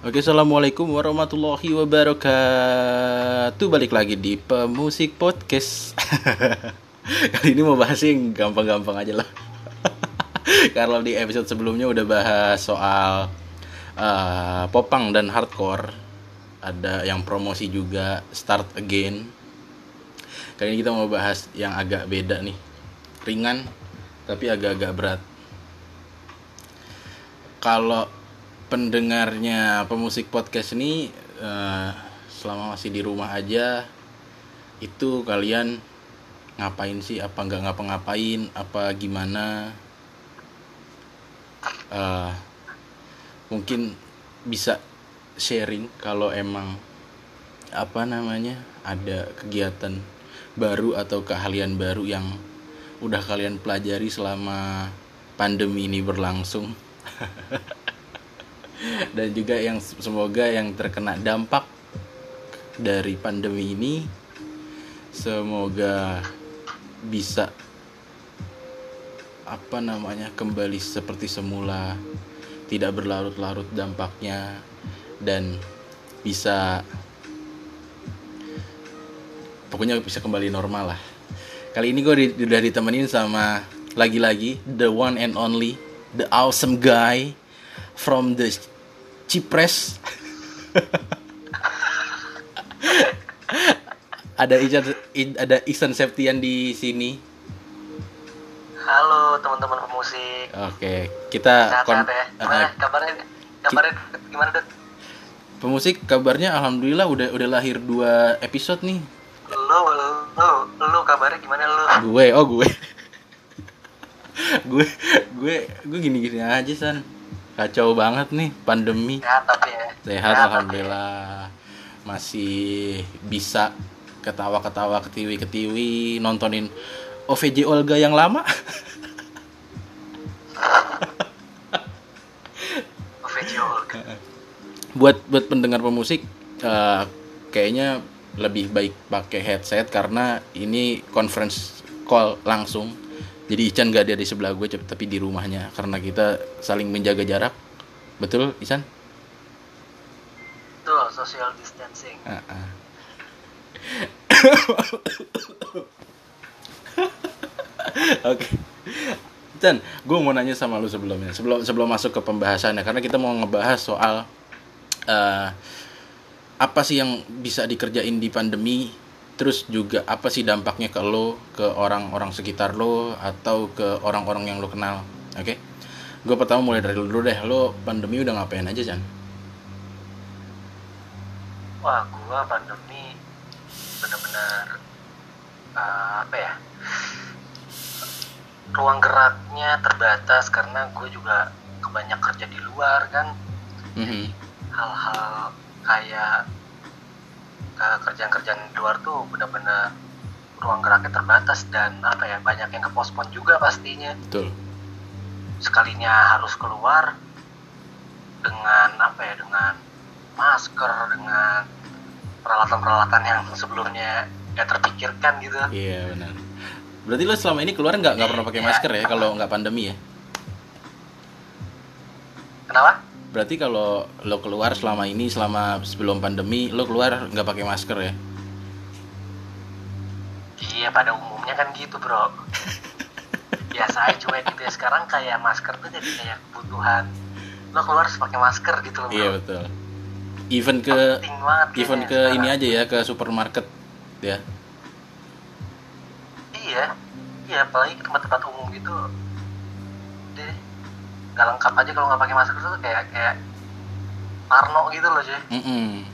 Oke, assalamualaikum warahmatullahi wabarakatuh. Balik lagi di Pemusik Podcast. Kali ini mau bahas yang gampang-gampang aja lah. Karena di episode sebelumnya udah bahas soal uh, popang dan hardcore. Ada yang promosi juga, Start Again. Kali ini kita mau bahas yang agak beda nih. Ringan tapi agak-agak berat. Kalau pendengarnya pemusik podcast ini uh, selama masih di rumah aja itu kalian ngapain sih? Apa nggak ngapa-ngapain? Apa gimana? Uh, mungkin bisa sharing kalau emang apa namanya ada kegiatan baru atau keahlian baru yang udah kalian pelajari selama pandemi ini berlangsung dan juga yang semoga yang terkena dampak dari pandemi ini semoga bisa apa namanya kembali seperti semula tidak berlarut-larut dampaknya dan bisa pokoknya bisa kembali normal lah. Kali ini gue udah ditemenin sama lagi-lagi the one and only the awesome guy from the Cipres. ada Isan ada Isan Septian di sini. Halo teman-teman pemusik. Oke, kita kon- ya. uh, Gimana kabarnya? Kabarnya gimana, Dut? pemusik kabarnya alhamdulillah udah udah lahir dua episode nih. Lu, lu, lu, lu kabarnya gimana lu? Gue, oh gue. gue gue gue gini-gini aja san kacau banget nih pandemi. Sehat tapi ya. sehat tapi alhamdulillah. Masih bisa ketawa-ketawa ketiwi-ketiwi nontonin OVJ Olga yang lama. OVJ Olga. buat buat pendengar pemusik eh, kayaknya lebih baik pakai headset karena ini conference call langsung jadi Ican gak ada di sebelah gue tapi di rumahnya karena kita saling menjaga jarak betul Ican Tuh, social distancing. Ah, ah. Oke. Chan, gue mau nanya sama lu sebelumnya. Sebelum sebelum masuk ke pembahasannya karena kita mau ngebahas soal eh, apa sih yang bisa dikerjain di pandemi terus juga apa sih dampaknya ke lo, ke orang-orang sekitar lo atau ke orang-orang yang lo kenal. Oke. Gue pertama mulai dari lu dulu deh. Lo pandemi udah ngapain aja, Chan? Wah, gua pandemi benar-benar uh, apa ya? Ruang geraknya terbatas karena gue juga kebanyak kerja di luar kan. Mhm. hal-hal kayak uh, kerjaan-kerjaan di luar tuh benar-benar ruang geraknya terbatas dan apa ya banyak yang kepospon juga pastinya Betul. sekalinya harus keluar dengan apa ya dengan masker dengan peralatan-peralatan yang sebelumnya gak terpikirkan gitu Iya benar. Berarti lo selama ini keluar nggak nggak pernah pakai Iya. masker ya kalau nggak pandemi ya? kenapa Berarti kalau lo keluar selama ini selama sebelum pandemi lo keluar nggak pakai masker ya? iya pada umumnya kan gitu bro biasa aja cuek gitu ya sekarang kayak masker tuh jadi kayak kebutuhan lo keluar harus pakai masker gitu loh bro Iya betul. Even ke even ke sekarang. ini aja ya ke supermarket ya. iya iya apalagi ke tempat-tempat umum gitu nggak lengkap aja kalau nggak pakai masker tuh kayak kayak parno gitu loh cuy Mm-mm.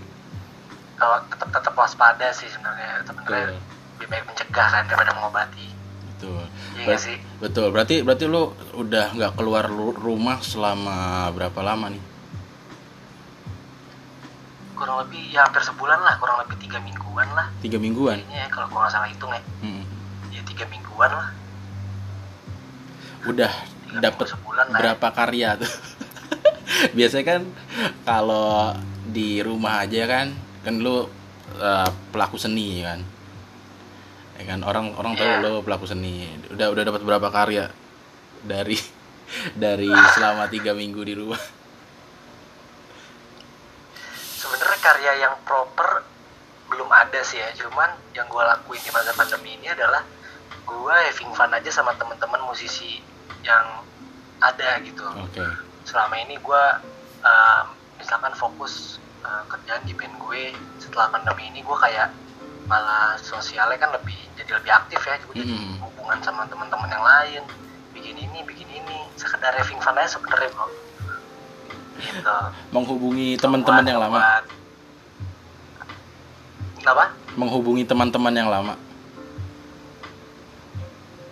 kalau tetap tetap waspada sih sebenarnya sebenarnya lebih baik mencegah kan daripada mengobati Betul. iya Ber- sih Betul. Berarti berarti lo udah nggak keluar lu- rumah selama berapa lama nih? kurang lebih ya hampir sebulan lah kurang lebih tiga mingguan lah Tiga mingguan. kayaknya ya, kalau nggak salah hitung ya Mm-mm. ya tiga mingguan lah Udah ya. berapa karya tuh. Biasanya kan kalau di rumah aja kan kan lu uh, pelaku seni kan? Ya kan orang orang tahu Iya. lo pelaku seni. Udah udah dapat berapa karya dari dari selama tiga minggu di rumah? Karya yang proper belum ada sih ya. Cuman yang gue lakuin di masa pandemi ini adalah gue having fun aja sama teman-teman musisi yang ada gitu Oke. selama ini gue uh, misalkan fokus uh, kerjaan di band gue setelah pandemi ini gue kayak malah sosialnya kan lebih jadi lebih aktif ya gue jadi Mm. hubungan sama teman-teman yang lain bikin ini bikin ini sekedar having fun aja sebenarnya bro gitu Menghubungi teman-teman yang lama. Buat- Kenapa? Menghubungi teman-teman yang lama.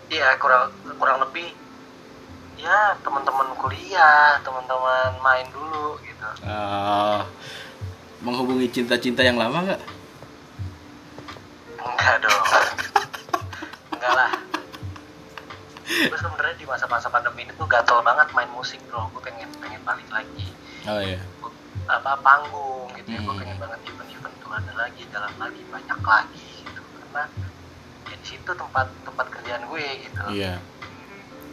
Iya kurang kurang lebih ya teman-teman kuliah teman-teman main dulu gitu Eh, menghubungi cinta-cinta yang lama nggak? enggak dong enggak lah gue sebenarnya di masa-masa pandemi ini tuh gatel banget main musik bro gue pengen pengen balik lagi Oh iya. apa panggung gitu ya gue Hmm. pengen banget event-event tuh ada lagi jalan lagi banyak lagi gitu karena ya di situ tempat tempat kerjaan gue gitu Iya.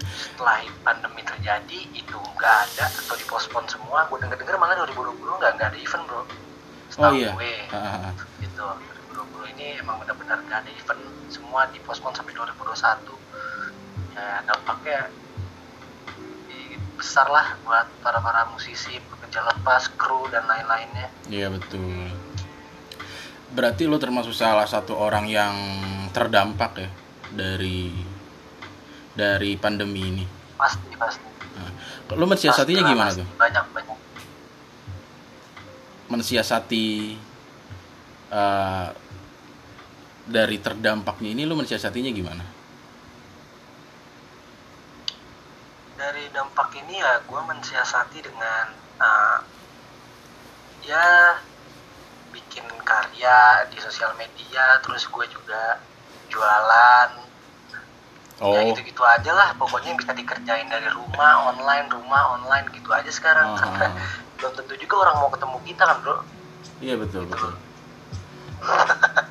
Setelah pandemi terjadi itu nggak ada atau dipospon semua. Gue denger denger malah 2020 nggak nggak ada event bro. Oh Setahu iya. gue. Ah. gitu. 2020 ini emang benar-benar nggak ada event. Semua dipospon sampai 2021 ya dampaknya besar lah buat para para musisi pekerja lepas kru dan lain-lainnya. Iya betul. Berarti lo termasuk salah satu orang yang terdampak ya dari dari pandemi ini. pasti pasti Nah, lo mensiasatinya Pastilah, gimana pasti. tuh? banyak banyak Mensiasati eh, dari terdampaknya ini lo mensiasatinya gimana? dari dampak ini ya gue mensiasati dengan uh, ya bikin karya di sosial media terus gue juga jualan ya Oh, gitu-gitu aja lah pokoknya yang bisa dikerjain dari rumah online rumah online gitu aja sekarang Ah. karena belum tentu juga orang mau ketemu kita kan bro iya betul betul.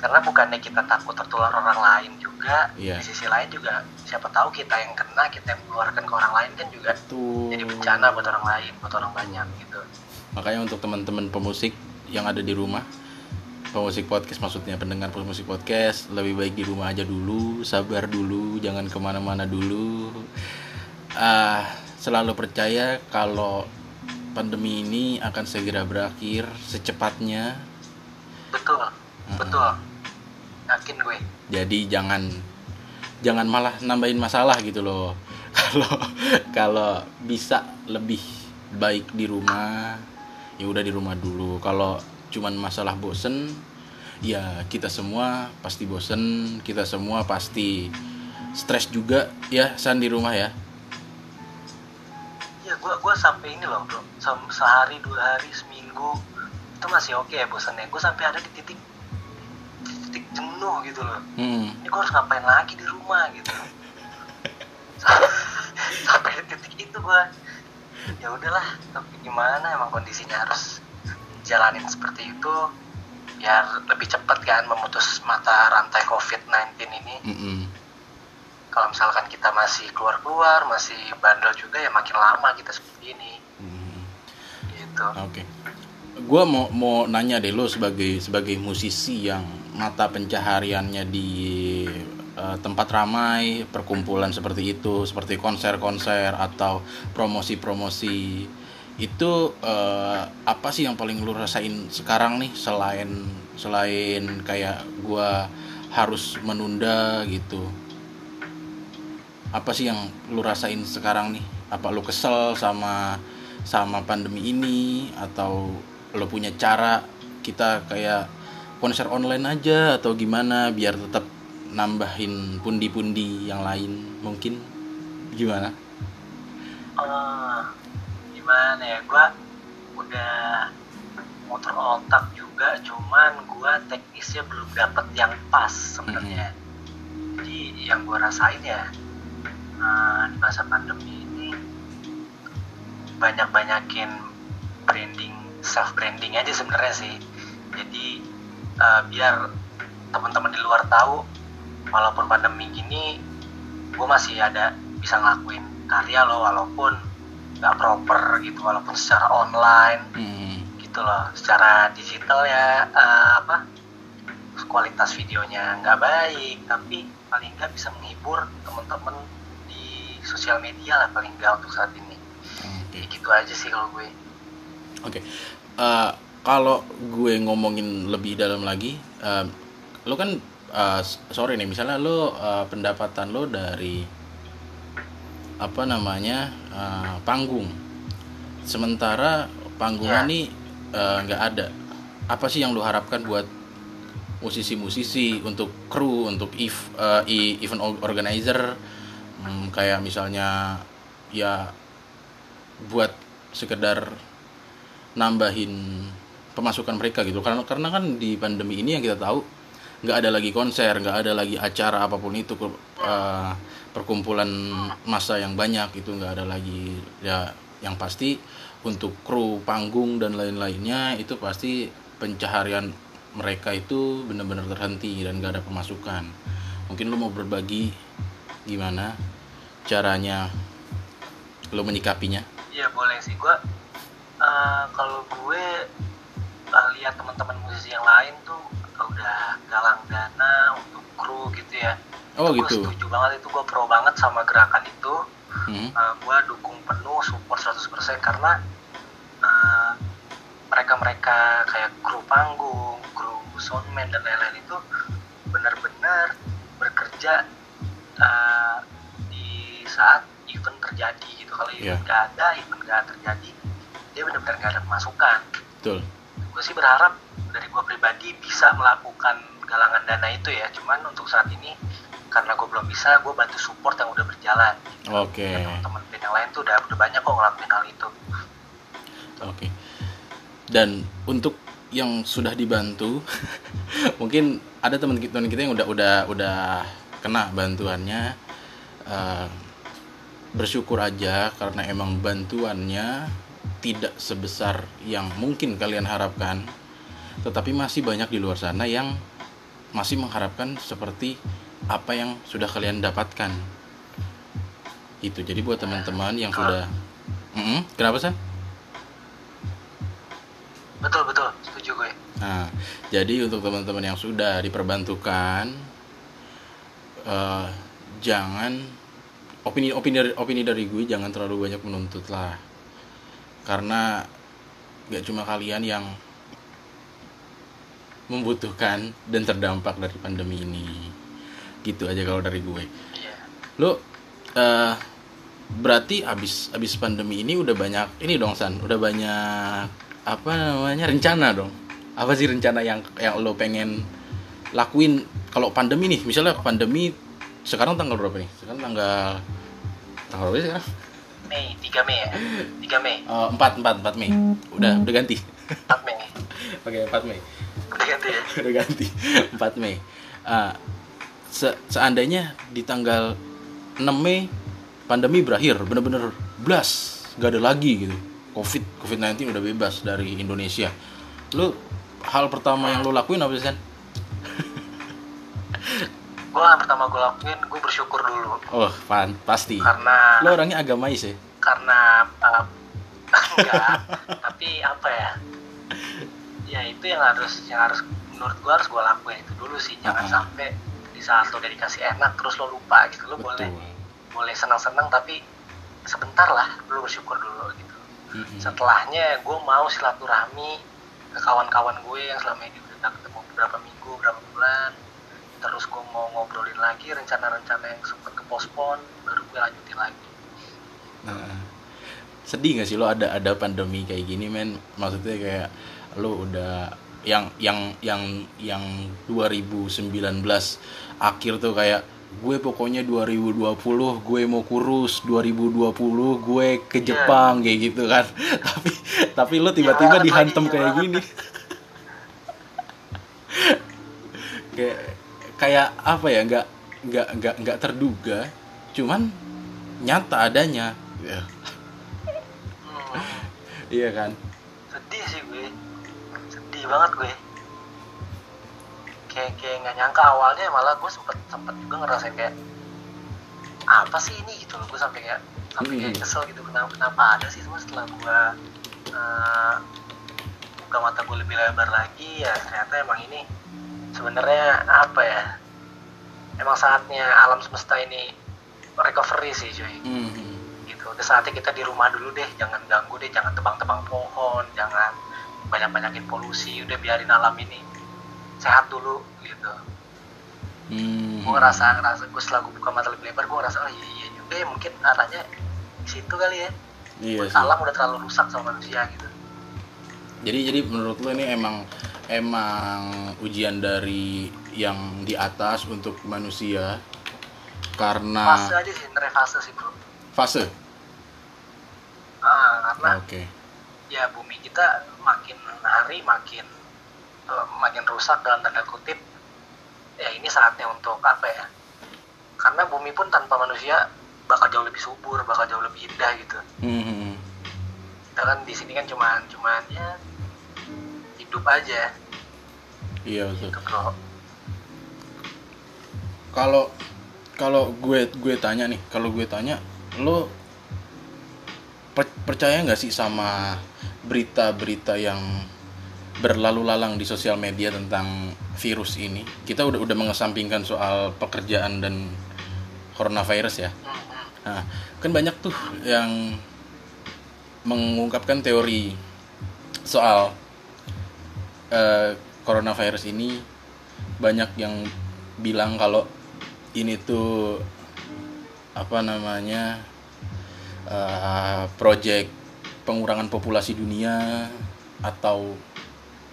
karena bukannya kita takut tertular orang lain juga Iya. di sisi lain juga siapa tahu kita yang kena kita yang mengeluarkan ke orang lain kan juga Tuh. jadi bencana buat orang lain buat orang banyak gitu Makanya untuk teman-teman pemusik yang ada di rumah, pemusik podcast maksudnya pendengar pemusik podcast, lebih baik di rumah aja dulu, sabar dulu, jangan ke mana-mana dulu. Ah, selalu percaya kalau pandemi ini akan segera berakhir secepatnya. betul betul yakin gue Jadi jangan jangan malah nambahin masalah gitu loh. Kalau kalau bisa lebih baik di rumah, ya udah di rumah dulu. Kalau cuman masalah bosen, ya kita semua pasti bosen, kita semua pasti stres juga ya san di rumah ya. ya gue gue sampai ini loh bro. Sam- sehari dua hari seminggu itu masih oke ya bosannya gue sampai ada di titik di titik jenuh gitu loh. Hmm. ini gue harus ngapain lagi di rumah gitu. Sampai di titik itu gue ya udahlah tapi gimana emang kondisinya harus jalanin seperti itu biar lebih cepat kan memutus mata rantai COVID-19 ini Mm-mm. kalau misalkan kita masih keluar-keluar masih bandel juga ya makin lama kita seperti ini Mm. gitu Oke. Gua mau mau nanya deh lo sebagai sebagai musisi yang mata pencahariannya di eh, tempat ramai, perkumpulan seperti itu, seperti konser-konser atau promosi-promosi itu eh, apa sih yang paling lu rasain sekarang nih selain selain kayak gua harus menunda gitu. Apa sih yang lu rasain sekarang nih? Apa lu kesel sama sama pandemi ini atau lo punya cara kita kayak konser online aja atau gimana biar tetap nambahin pundi-pundi yang lain mungkin gimana? Eh, gimana ya gue udah motor otak juga cuman gue teknisnya belum dapet yang pas sebenarnya. Jadi yang gue rasain ya eh, di masa pandemi ini banyak banyakin branding self branding aja sebenarnya sih. Jadi eh, biar teman-teman di luar tahu walaupun pandemi gini gue masih ada bisa ngelakuin karya loh walaupun nggak proper gitu walaupun secara online Hmm. gitu loh secara digital ya eh, apa kualitas videonya nggak baik tapi paling nggak bisa menghibur temen-temen di sosial media lah paling nggak untuk saat ini Oke. Jadi gitu aja sih kalau gue Oke. Eh, kalau gue ngomongin lebih dalam lagi, eh, lo kan eh, sorry nih, misalnya lo eh, pendapatan lo dari apa namanya eh, panggung, sementara panggungnya Ya. nih eh, nggak ada. Apa sih yang lo harapkan buat musisi-musisi untuk kru, untuk eh, e- event or- organizer, Hmm, kayak misalnya ya buat sekedar nambahin pemasukan mereka gitu karena karena kan di pandemi ini yang kita tahu nggak ada lagi konser nggak ada lagi acara apa pun itu eh, perkumpulan massa yang banyak itu nggak ada lagi. Ya yang pasti untuk kru panggung dan lain-lainnya itu pasti pencaharian mereka itu benar-benar terhenti dan nggak ada pemasukan. Mungkin lo mau berbagi gimana caranya lo menyikapinya? Iya boleh sih. Gue eh, kalau gue eh, lihat teman-teman musisi yang lain tuh udah galang dana untuk kru gitu ya. Oh, Gue gitu. setuju banget itu gue pro banget sama gerakan itu. Hmm. Eh, gue dukung penuh support 100% karena eh, mereka-mereka kayak kru panggung, kru soundman dan lain-lain itu benar-benar bekerja eh, di saat event terjadi gitu. Kalau Iya. event nggak ada, event nggak terjadi, dia benar-benar nggak ada pemasukan. betul Gue sih berharap dari gue pribadi bisa melakukan galangan dana itu ya. Cuman untuk saat ini karena gue belum bisa, gue bantu support yang udah berjalan. Gitu oke teman-teman band yang lain tuh udah udah banyak kok ngelakuin hal itu Oke. Dan untuk yang sudah dibantu, mungkin ada teman-teman kita yang udah udah udah kena bantuannya. eh, bersyukur aja karena emang bantuannya tidak sebesar yang mungkin kalian harapkan. Tetapi masih banyak di luar sana yang masih mengharapkan seperti apa yang sudah kalian dapatkan. Itu. Jadi buat teman-teman yang sudah Mm-mm, kenapa sih? betul betul setuju gue Nah, jadi untuk teman-teman yang sudah diperbantukan, eh, jangan opini opini dari opini dari gue jangan terlalu banyak menuntut lah, karena gak cuma kalian yang membutuhkan dan terdampak dari pandemi ini, gitu aja kalau dari gue. Lo eh berarti abis abis pandemi ini udah banyak ini dong San, udah banyak apa namanya rencana dong. Apa sih rencana yang yang lo pengen lakuin kalau pandemi nih, misalnya pandemi sekarang tanggal berapa nih? Sekarang tanggal tanggal berapa sih sekarang? Mei 3 Mei ya 3 Mei Eh, empat empat empat Mei. Udah udah ganti. 4 Mei Oke, 4 Mei. udah ganti ya udah ganti 4 Mei Ah, se- seandainya di tanggal 6 Mei pandemi berakhir bener-bener blas gak ada lagi gitu. Covid covid 19 udah bebas dari Indonesia. Lu hal pertama yang lu lakuin apa sih San? gue yang pertama gue lakuin gue bersyukur dulu. Oh pan pasti. Karena lu orangnya agamais ya karena uh, enggak tapi apa ya? Ya itu yang harus yang harus menurut gua harus gua lakuin itu dulu sih. Jangan Ah. sampai di saat lo udah dikasih enak terus lo lupa gitu. Lo boleh betul. boleh senang-senang tapi sebentar lah lo bersyukur dulu gitu. Mm-mm. setelahnya gue mau silaturahmi ke kawan-kawan gue yang selama ini udah ketemu beberapa minggu beberapa bulan. Terus gue mau ngobrolin lagi rencana-rencana yang sempat kepospon baru gue lanjutin lagi. Nah, sedih gak sih lo ada ada pandemi kayak gini men? Maksudnya kayak lo udah yang yang yang yang 2019 akhir tuh kayak gue pokoknya 2020 gue mau kurus 2020 gue ke Iya. Jepang kayak gitu kan. Tapi tapi lo tiba-tiba banget dihantam iya. kayak gini. Kayak kayak apa ya nggak nggak nggak nggak terduga cuman nyata adanya. Ya, Hmm, iya kan? Sedih sih gue. Sedih banget gue kayak kayak nggak nyangka awalnya malah gue sempet sempet juga ngerasain kayak apa sih ini gitu loh gue sampai kayak sampai kayak Mhm. kesel gitu kenapa kenapa ada sih cuma setelah gue uh, buka mata gue lebih lebar lagi ya ternyata emang ini sebenarnya apa ya emang saatnya alam semesta ini recovery sih cuy Mhm. gitu udah saatnya kita di rumah dulu deh jangan ganggu deh jangan tebang-tebang pohon jangan banyak-banyakin polusi udah biarin alam ini sehat dulu gitu Mhm. gue ngerasa ngerasa gue setelah gue buka mata lebih lebar gue ngerasa oh iya, iya juga ya mungkin arahnya di situ kali ya Iya sih. alam udah terlalu rusak sama manusia gitu Jadi jadi menurut lo ini emang emang ujian dari yang di atas untuk manusia karena fase aja sih sebenarnya fase sih bro fase. ah, karena Oke. ya bumi kita makin hari makin eh, makin rusak dalam tanda kutip ya ini saatnya untuk apa ya karena bumi pun tanpa manusia bakal jauh lebih subur bakal jauh lebih indah gitu Mhm. kita kan di sini kan cuman cuman ya hidup aja Iya betul. gitu bro Kalau kalau gue gue tanya nih, kalau gue tanya lo per- percaya nggak sih sama berita-berita yang berlalu lalang di sosial media tentang virus ini? Kita udah udah mengesampingkan soal pekerjaan dan coronavirus ya. Nah, kan banyak tuh yang mengungkapkan teori soal eh, coronavirus ini banyak yang bilang kalau ini tuh apa namanya eh, project pengurangan populasi dunia atau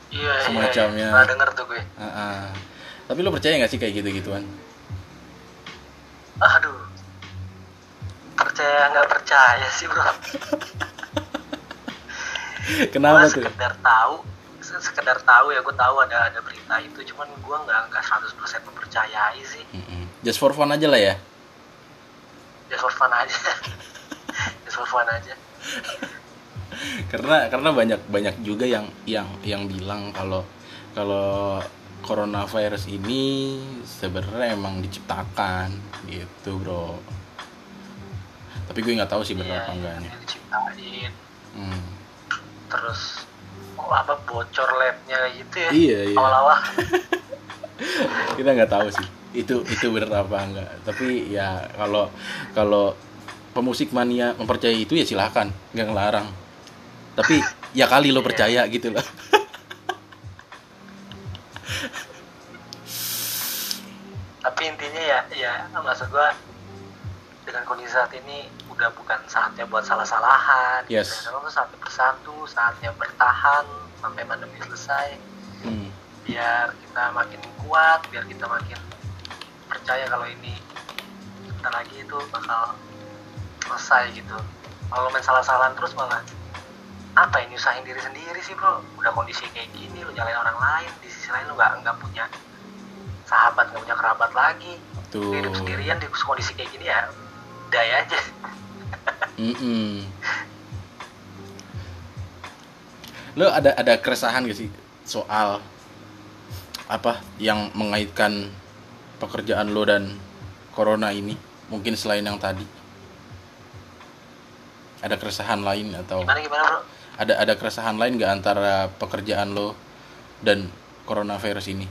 iya iya, Semacamnya. iya. pernah denger tuh gue. Ah, ah. tapi lo percaya nggak sih kayak gitu gituan aduh. Percaya nggak percaya sih bro. Kenapa gue tuh? sekedar tahu se- sekedar tahu ya gue tahu ada ada berita itu. Cuman gue nggak nggak 100% mempercayai sih. Mm-mm. just for fun aja lah ya? Just for fun aja. Just for fun aja karena karena banyak banyak juga yang yang yang bilang kalau kalau coronavirus ini sebenarnya emang diciptakan gitu bro. Tapi gue nggak tahu sih benar apa Iya, enggaknya. diciptain. Hmm. terus oh, apa bocor labnya gitu ya? Iya, iya. awal-awal. Kita nggak tahu sih itu itu benar apa enggak. Tapi ya kalau kalau pemusik mania mempercayai itu ya silakan nggak ngelarang tapi ya kali lo percaya gitu loh tapi intinya ya ya maksud gua dengan kondisi saat ini udah bukan saatnya buat salah-salahan Yes. sekarang tuh saatnya bersatu saatnya bertahan sampai pandemi selesai Hmm. biar kita makin kuat biar kita makin percaya kalau ini sebentar lagi itu bakal selesai gitu kalau main salah-salahan terus malah apa ini usahain diri sendiri sih bro udah kondisi kayak gini lu nyalain orang lain di sisi lain lu nggak nggak punya sahabat nggak punya kerabat lagi tuh hidup sendirian di kondisi kayak gini ya daya aja Mm-mm. Lo ada ada keresahan gak sih soal apa yang mengaitkan pekerjaan lo dan corona ini? Mungkin selain yang tadi. Ada keresahan lain atau gimana gimana bro ada ada keresahan lain gak antara pekerjaan lo dan coronavirus ini?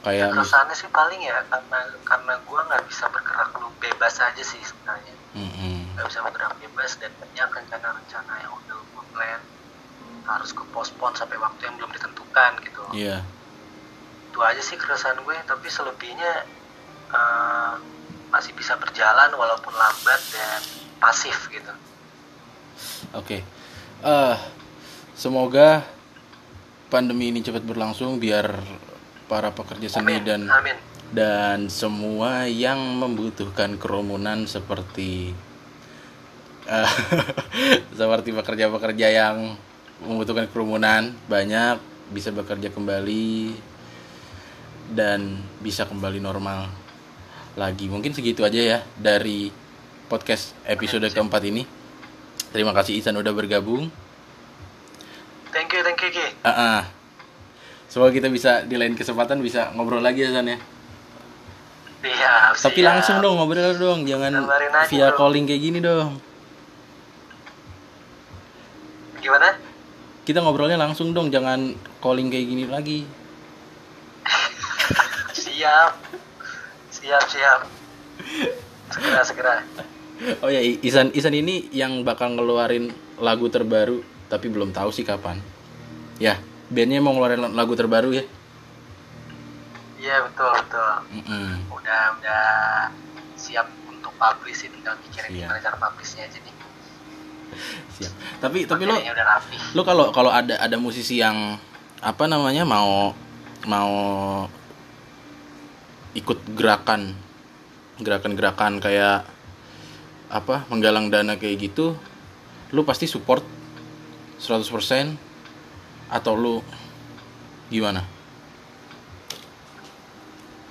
Kayak mis- keresahannya sih paling ya karena karena gua nggak bisa bergerak lu bebas aja sih sebenarnya. Nggak bisa bergerak bebas dan banyak rencana-rencana yang udah gue plan. Harus ke postpone sampai waktu yang belum ditentukan gitu. Iya. itu aja sih keresahan gue tapi selebihnya eh, masih bisa berjalan walaupun lambat dan pasif gitu Oke. Eh semoga pandemi ini cepat berlangsung biar para pekerja seni amin dan amin dan semua yang membutuhkan kerumunan seperti eh, seperti pekerja-pekerja yang membutuhkan kerumunan banyak bisa bekerja kembali dan bisa kembali normal lagi. Mungkin segitu aja ya dari podcast episode keempat ini. Terima kasih Isan udah bergabung. thank you thank you Ki. Ah, ah. Semoga kita bisa di lain kesempatan bisa ngobrol lagi ya San ya. Iya, Tapi siap. langsung dong ngobrol dong, jangan via dong. calling kayak gini dong. Gimana? Kita ngobrolnya langsung dong, jangan calling kayak gini lagi. Siap. Siap, siap. Segera, segera. Oh ya, Isan Isan ini yang bakal ngeluarin lagu terbaru, tapi belum tahu sih kapan. Ya, bandnya mau ngeluarin lagu terbaru ya. Iya, betul, betul. Mm-mm. Udah, udah siap untuk publish sih. Tinggal pikirin Siap. gimana cara publishnya aja nih. Siap. Tapi tapi lo lo kalau kalau ada ada musisi yang apa namanya mau mau ikut gerakan gerakan-gerakan kayak apa menggalang dana kayak gitu lu pasti support 100% atau lu gimana?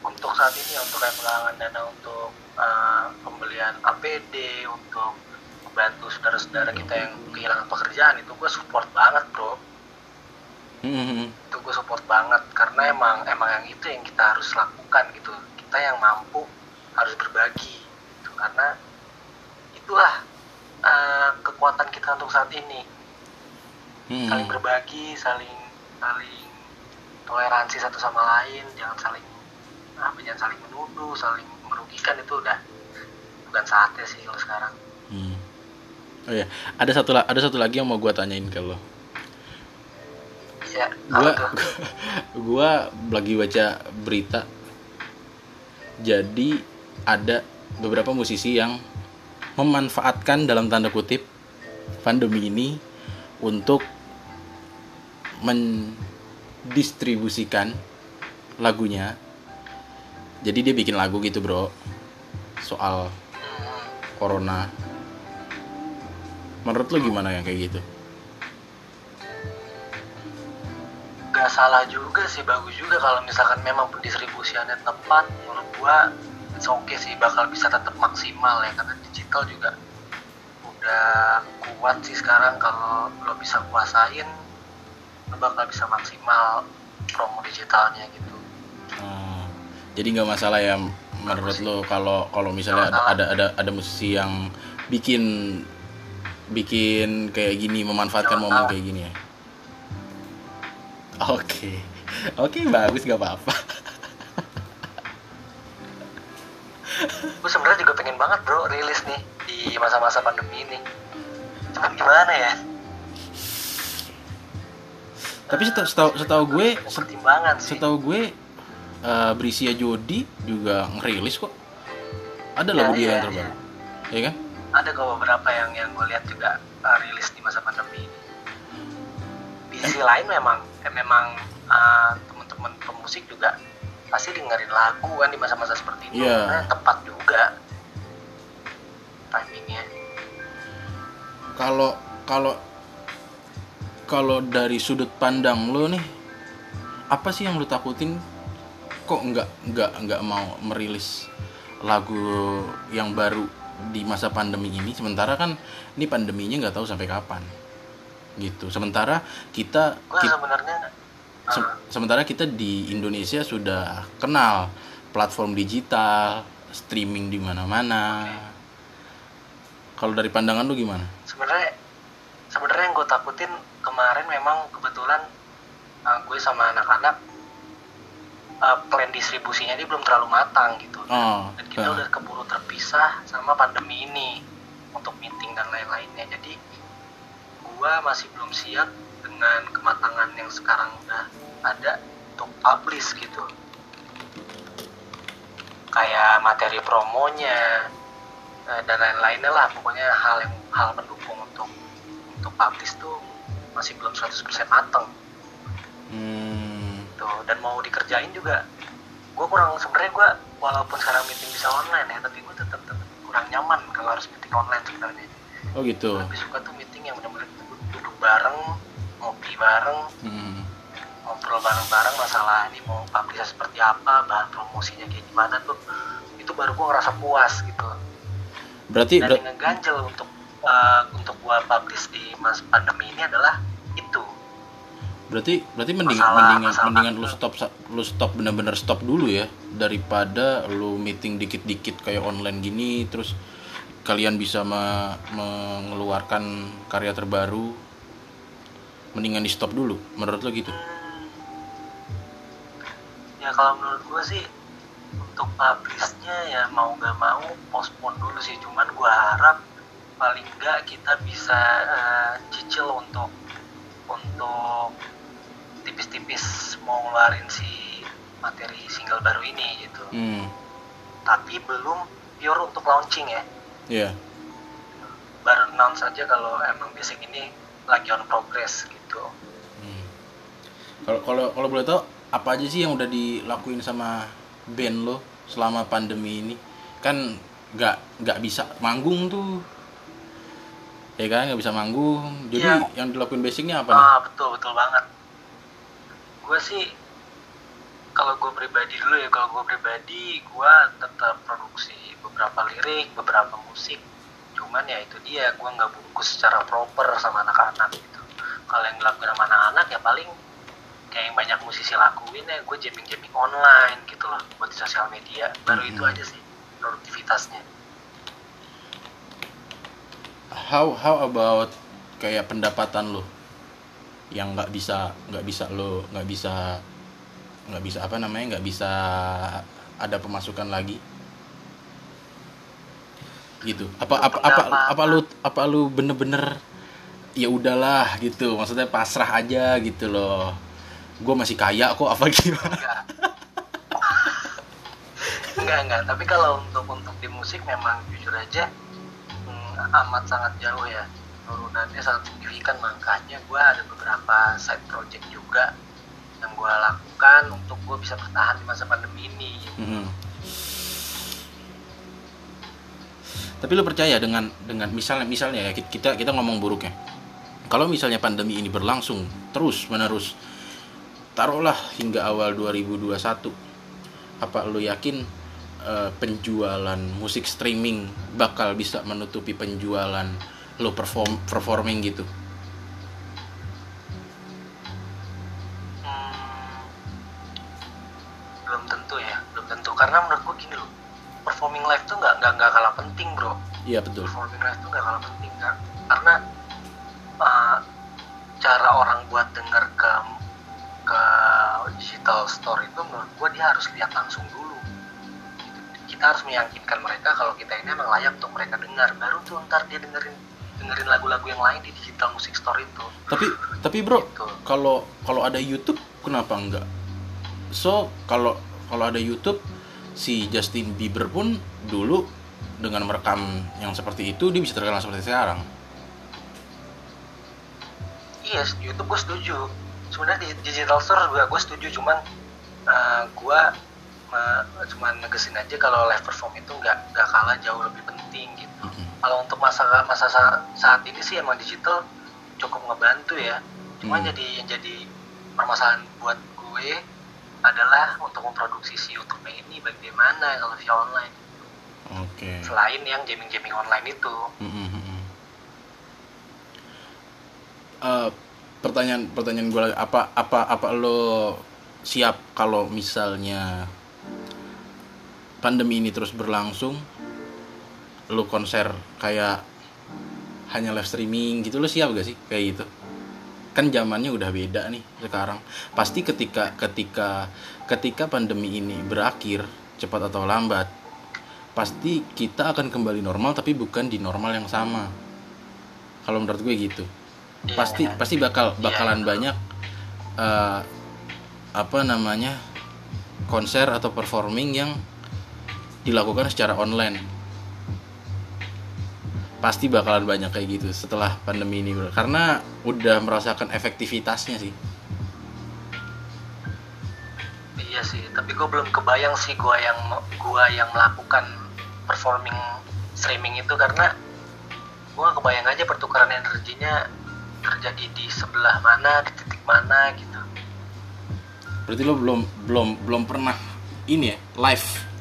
Untuk saat ini, untuk kayak penggalangan dana untuk uh, pembelian APD, untuk membantu saudara-saudara kita yang kehilangan pekerjaan, itu gue support banget, bro. Hmm, itu gue support banget karena emang emang yang itu yang kita harus lakukan gitu. Kita yang mampu harus berbagi gitu. karena itulah uh, kekuatan kita untuk saat ini. Hmm, saling berbagi saling saling toleransi satu sama lain jangan saling apa jangan saling menuduh saling merugikan itu udah bukan saatnya sih kalau sekarang. Hmm. oh ya ada satu ada satu lagi yang mau gua tanyain ke lo. Ya gua tuh? gua lagi baca berita. Jadi ada beberapa musisi yang memanfaatkan dalam tanda kutip pandemi ini untuk mendistribusikan lagunya. Jadi dia bikin lagu gitu bro soal corona. Menurut lo gimana yang kayak gitu? Gak salah juga sih bagus juga kalau misalkan memang pendistribusiannya tepat. Menurut gua it's okay sih bakal bisa tetap maksimal ya karena digital juga udah kuat sih sekarang kalau lo bisa kuasain lo bakal bisa maksimal promo digitalnya gitu Oh, jadi nggak masalah ya menurut lo kalau kalau misalnya ada, ada ada ada musisi yang bikin bikin kayak gini memanfaatkan Jangan momen tahu. kayak gini ya. Oke, oke bagus gak apa-apa. gue sebenarnya juga pengen banget bro rilis nih di masa-masa pandemi ini cuman gimana ya Tapi setahu setahu, setahu gue pertimbangan sih setahu gue eh, Brisia Jodi juga ngerilis kok. Ada Ya, lagu dia iya, yang terbaru, ya kan? ada kok beberapa yang yang gue lihat juga uh, rilis di masa pandemi ini. Di sisi lain memang eh, memang uh, teman-teman pemusik juga pasti dengerin lagu kan di masa-masa seperti itu Iya. karena tepat juga timingnya. kalau kalau kalau dari sudut pandang lo nih apa sih yang lo takutin? Kok nggak nggak nggak mau merilis lagu yang baru di masa pandemi ini? Sementara kan ini pandeminya nggak tahu sampai kapan gitu. Sementara kita sebenarnya se- uh, sementara kita di Indonesia sudah kenal platform digital streaming di mana-mana kalau dari pandangan lu gimana? Sebenarnya sebenarnya yang gue takutin kemarin memang kebetulan uh, gue sama anak-anak uh, plan distribusinya ini belum terlalu matang gitu. Oh dan kita eh. udah keburu terpisah sama pandemi ini untuk meeting dan lain-lainnya. Jadi gua masih belum siap dengan kematangan yang sekarang udah ada untuk publish gitu. Kayak materi promonya eh, dan lain-lainnya lah pokoknya hal yang hal pendukung untuk untuk publish tuh masih belum 100% mateng Hmm, tuh dan mau dikerjain juga gue kurang sebenarnya gue walaupun sekarang meeting bisa online ya tapi gue tetap tetap kurang nyaman kalau harus meeting online sebenarnya oh gitu. Gua lebih suka tuh meeting yang benar-benar duduk, bareng ngopi bareng Hmm. ngobrol bareng-bareng masalah ini mau publishnya seperti apa bahan promosinya kayak gimana tuh itu baru gue ngerasa puas gitu Berarti dan ber- yang ngeganjel untuk uh, untuk gue publish di mas pandemi ini adalah itu. Berarti berarti mending, Masalah- mendingan masalah mendingan lu stop lu stop bener-bener stop dulu ya daripada lu meeting dikit-dikit kayak online gini terus kalian bisa me- mengeluarkan karya terbaru. Mendingan di stop dulu menurut lo gitu? Ya kalau menurut gue sih untuk publishnya ya mau nggak mau postpone dulu sih. Cuman gue harap paling nggak kita bisa eh, cicil untuk untuk tipis-tipis mau ngeluarin si materi single baru ini gitu. Hmm. Tapi belum pure untuk launching ya. Ya baru announce aja kalau emang basic ini lagi on progress gitu. Hmm. Kalau kalau kalau boleh tahu apa aja sih yang udah dilakuin sama band lo selama pandemi ini? Kan nggak nggak bisa manggung tuh, ya kan nggak bisa manggung. Jadi Iya. yang dilakuin basicnya apa nih? Ah betul betul banget. Gue sih kalau gue pribadi dulu ya kalau gue pribadi gue tetap produksi beberapa lirik, beberapa musik. Cuman ya itu dia gue nggak bungkus secara proper sama anak-anak gitu. Kalau yang dilakuin sama anak-anak ya paling kayak yang banyak musisi lakuin ya gue jamming-jamming online gitu loh buat di sosial media. Baru itu Mhm. aja sih produktivitasnya. How how about kayak pendapatan lo yang nggak bisa nggak bisa lo nggak bisa nggak bisa apa namanya nggak bisa ada pemasukan lagi gitu apa apa apa apa lu apa lu bener-bener ya udahlah gitu maksudnya pasrah aja gitu loh gue masih kaya kok apa gimana? Enggak. Enggak enggak. Tapi kalau untuk untuk di musik memang jujur aja hmm, amat sangat jauh ya turunannya. Sangat signifikan makanya gue ada beberapa side project juga yang gue lakukan untuk gue bisa bertahan di masa pandemi ini. Mm-mm. Tapi lu percaya dengan dengan misalnya misalnya ya kita kita ngomong buruknya. Kalau misalnya pandemi ini berlangsung terus menerus taruhlah hingga awal 2021 apa lu yakin eh, penjualan musik streaming bakal bisa menutupi penjualan lu perform performing gitu? Hmm, belum tentu ya belum tentu karena menurut gue gini loh performing live tuh nggak nggak kalah penting bro Iya betul. performing live itu nggak kalah penting kan karena layak untuk mereka dengar baru tuh ntar dia dengerin dengerin lagu-lagu yang lain di digital music store itu Tapi tapi bro, Gitu. kalau kalau ada YouTube kenapa enggak? So kalau kalau ada YouTube si Justin Bieber pun dulu dengan merekam yang seperti itu dia bisa terkenal seperti sekarang. Iya, YouTube gue setuju. Sebenarnya di digital store juga gue setuju, cuman uh, gue me- cuman negesin aja kalau live perform itu nggak nggak kalah jauh lebih penting gitu. Mhm. Kalau untuk masa masa sa- saat ini sih emang digital cukup ngebantu ya. Cuman Hmm. jadi yang jadi permasalahan buat gue adalah untuk memproduksi si YouTube ini bagaimana kalau via online Oke. selain yang jamming-jamming online itu. Eh, pertanyaan pertanyaan gue lagi apa apa apa lo siap kalau misalnya pandemi ini terus berlangsung lo konser kayak hanya live streaming gitu lo siap gak sih kayak gitu? Kan zamannya udah beda nih sekarang. Pasti ketika ketika ketika pandemi ini berakhir cepat atau lambat pasti kita akan kembali normal tapi bukan di normal yang sama. Kalau menurut gue gitu. Iya. pasti pasti bakal bakalan banyak eh, apa namanya konser atau performing yang dilakukan secara online pasti bakalan banyak kayak gitu setelah pandemi ini bro. karena udah merasakan efektivitasnya sih Iya sih, tapi gue belum kebayang sih gue yang gua yang melakukan performing streaming itu karena gue kebayang aja pertukaran energinya terjadi di sebelah mana, di titik mana gitu. berarti lo belum belum belum pernah ini ya live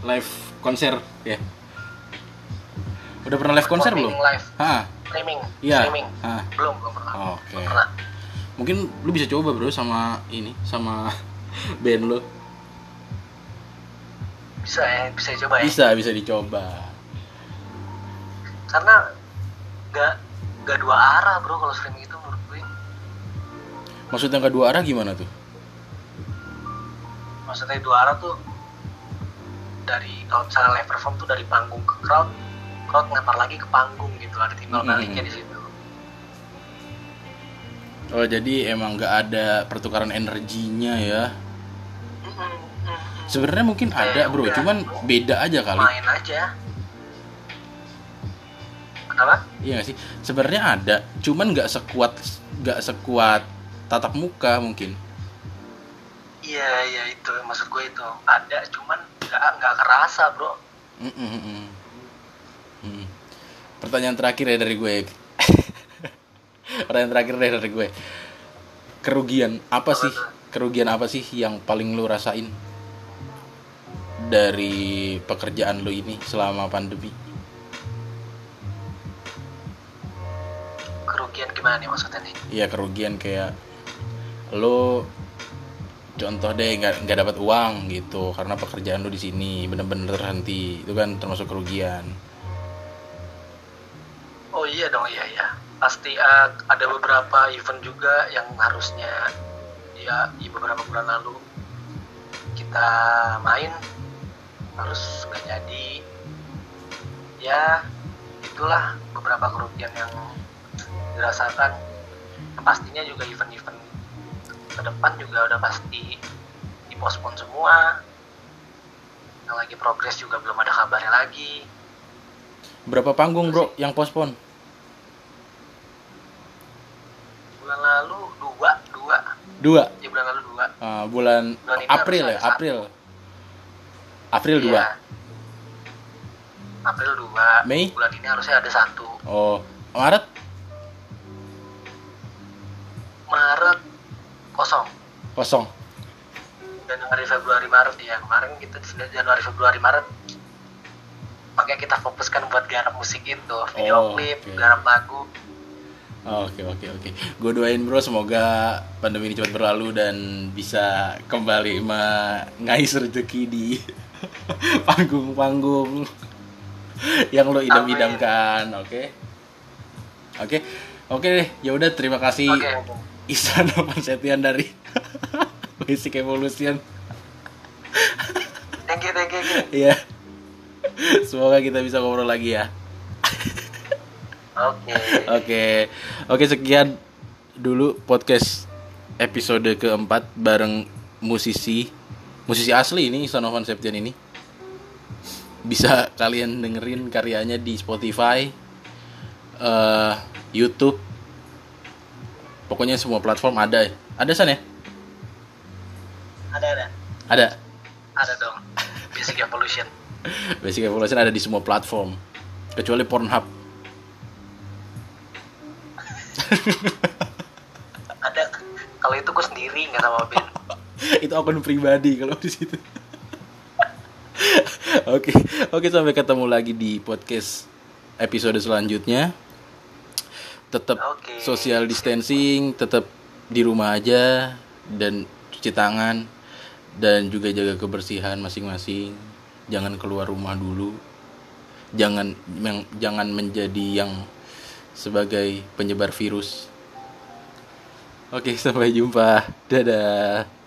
live konser ya udah pernah live konser belum live, Hah, streaming, Iya. streaming. Ah. Belum, belum pernah. Oke. Belum pernah. mungkin lu bisa coba bro sama ini sama band lu bisa ya bisa coba ya bisa bisa dicoba karena nggak nggak dua arah bro kalau streaming itu menurut gue maksudnya kedua arah gimana tuh maksudnya dua arah tuh dari kalau misalnya live perform tuh dari panggung ke crowd crowd ngelempar lagi ke panggung gitu ada timbal Hmm. baliknya di situ. Oh jadi emang nggak ada pertukaran energinya ya? Mm-mm. sebenarnya mungkin ada bro udah. cuman beda aja kali. main aja. Kenapa? Iya gak sih? Sebenarnya ada cuman nggak sekuat nggak sekuat tatap muka mungkin. Iya iya itu maksud gue itu. Ada cuman nggak nggak kerasa bro. Mm, pertanyaan terakhir ya dari gue. Pertanyaan terakhir deh dari gue. Kerugian apa sih? Kerugian apa sih yang paling lu rasain dari pekerjaan lu ini selama pandemi? Kerugian gimana nih maksudnya nih? Iya kerugian kayak lo contoh deh nggak nggak dapat uang gitu karena pekerjaan lo di sini bener-bener terhenti itu kan termasuk kerugian. Oh iya dong iya iya. Pasti eh, ada beberapa event juga yang harusnya ya di beberapa bulan lalu kita main harus nggak jadi. Ya itulah beberapa kerugian yang dirasakan. Pastinya juga event-event ke depan juga udah pasti dipospon semua. Yang lagi progres juga belum ada kabarnya lagi. Berapa panggung bro yang pospon? Bulan lalu dua dua. Dua? Ya bulan lalu dua. Ah, bulan Bulan April ya ada satu. April. April dua? Iya. April 2 Mei? bulan ini harusnya ada satu. Oh Maret kosong kosong Januari Februari Maret ya kemarin kita di sini Januari Februari Maret makanya kita fokuskan buat garap musik itu video Oh, klip oke. garap lagu Oke oke oke. Gue doain bro semoga pandemi ini cepat berlalu dan bisa kembali mengais rezeki di panggung-panggung yang lo idam-idamkan. Oke. Oke. Oke deh. Ya udah terima kasih oke Isan Setian dari Basic Evolution. thank you thank you. Iya. Semoga kita bisa ngobrol lagi ya. oke Oke, oke sekian dulu podcast episode keempat bareng musisi, musisi asli ini Sonovan Septian ini. Bisa kalian dengerin karyanya di Spotify, eh, YouTube, pokoknya semua platform ada. Ada san ya? ada ada Ada. ada dong Basic Evolution Basic Evolution ada di semua platform, kecuali Pornhub. ada kalau itu gue sendiri nggak sama band itu akun pribadi kalau di situ. Oke, oke sampai ketemu lagi di podcast episode selanjutnya. Tetap Oke. social distancing, tetap di rumah aja dan cuci tangan dan juga jaga kebersihan masing-masing. Jangan keluar rumah dulu. Jangan yang jangan menjadi yang sebagai penyebar virus. Oke, sampai jumpa. Dadah.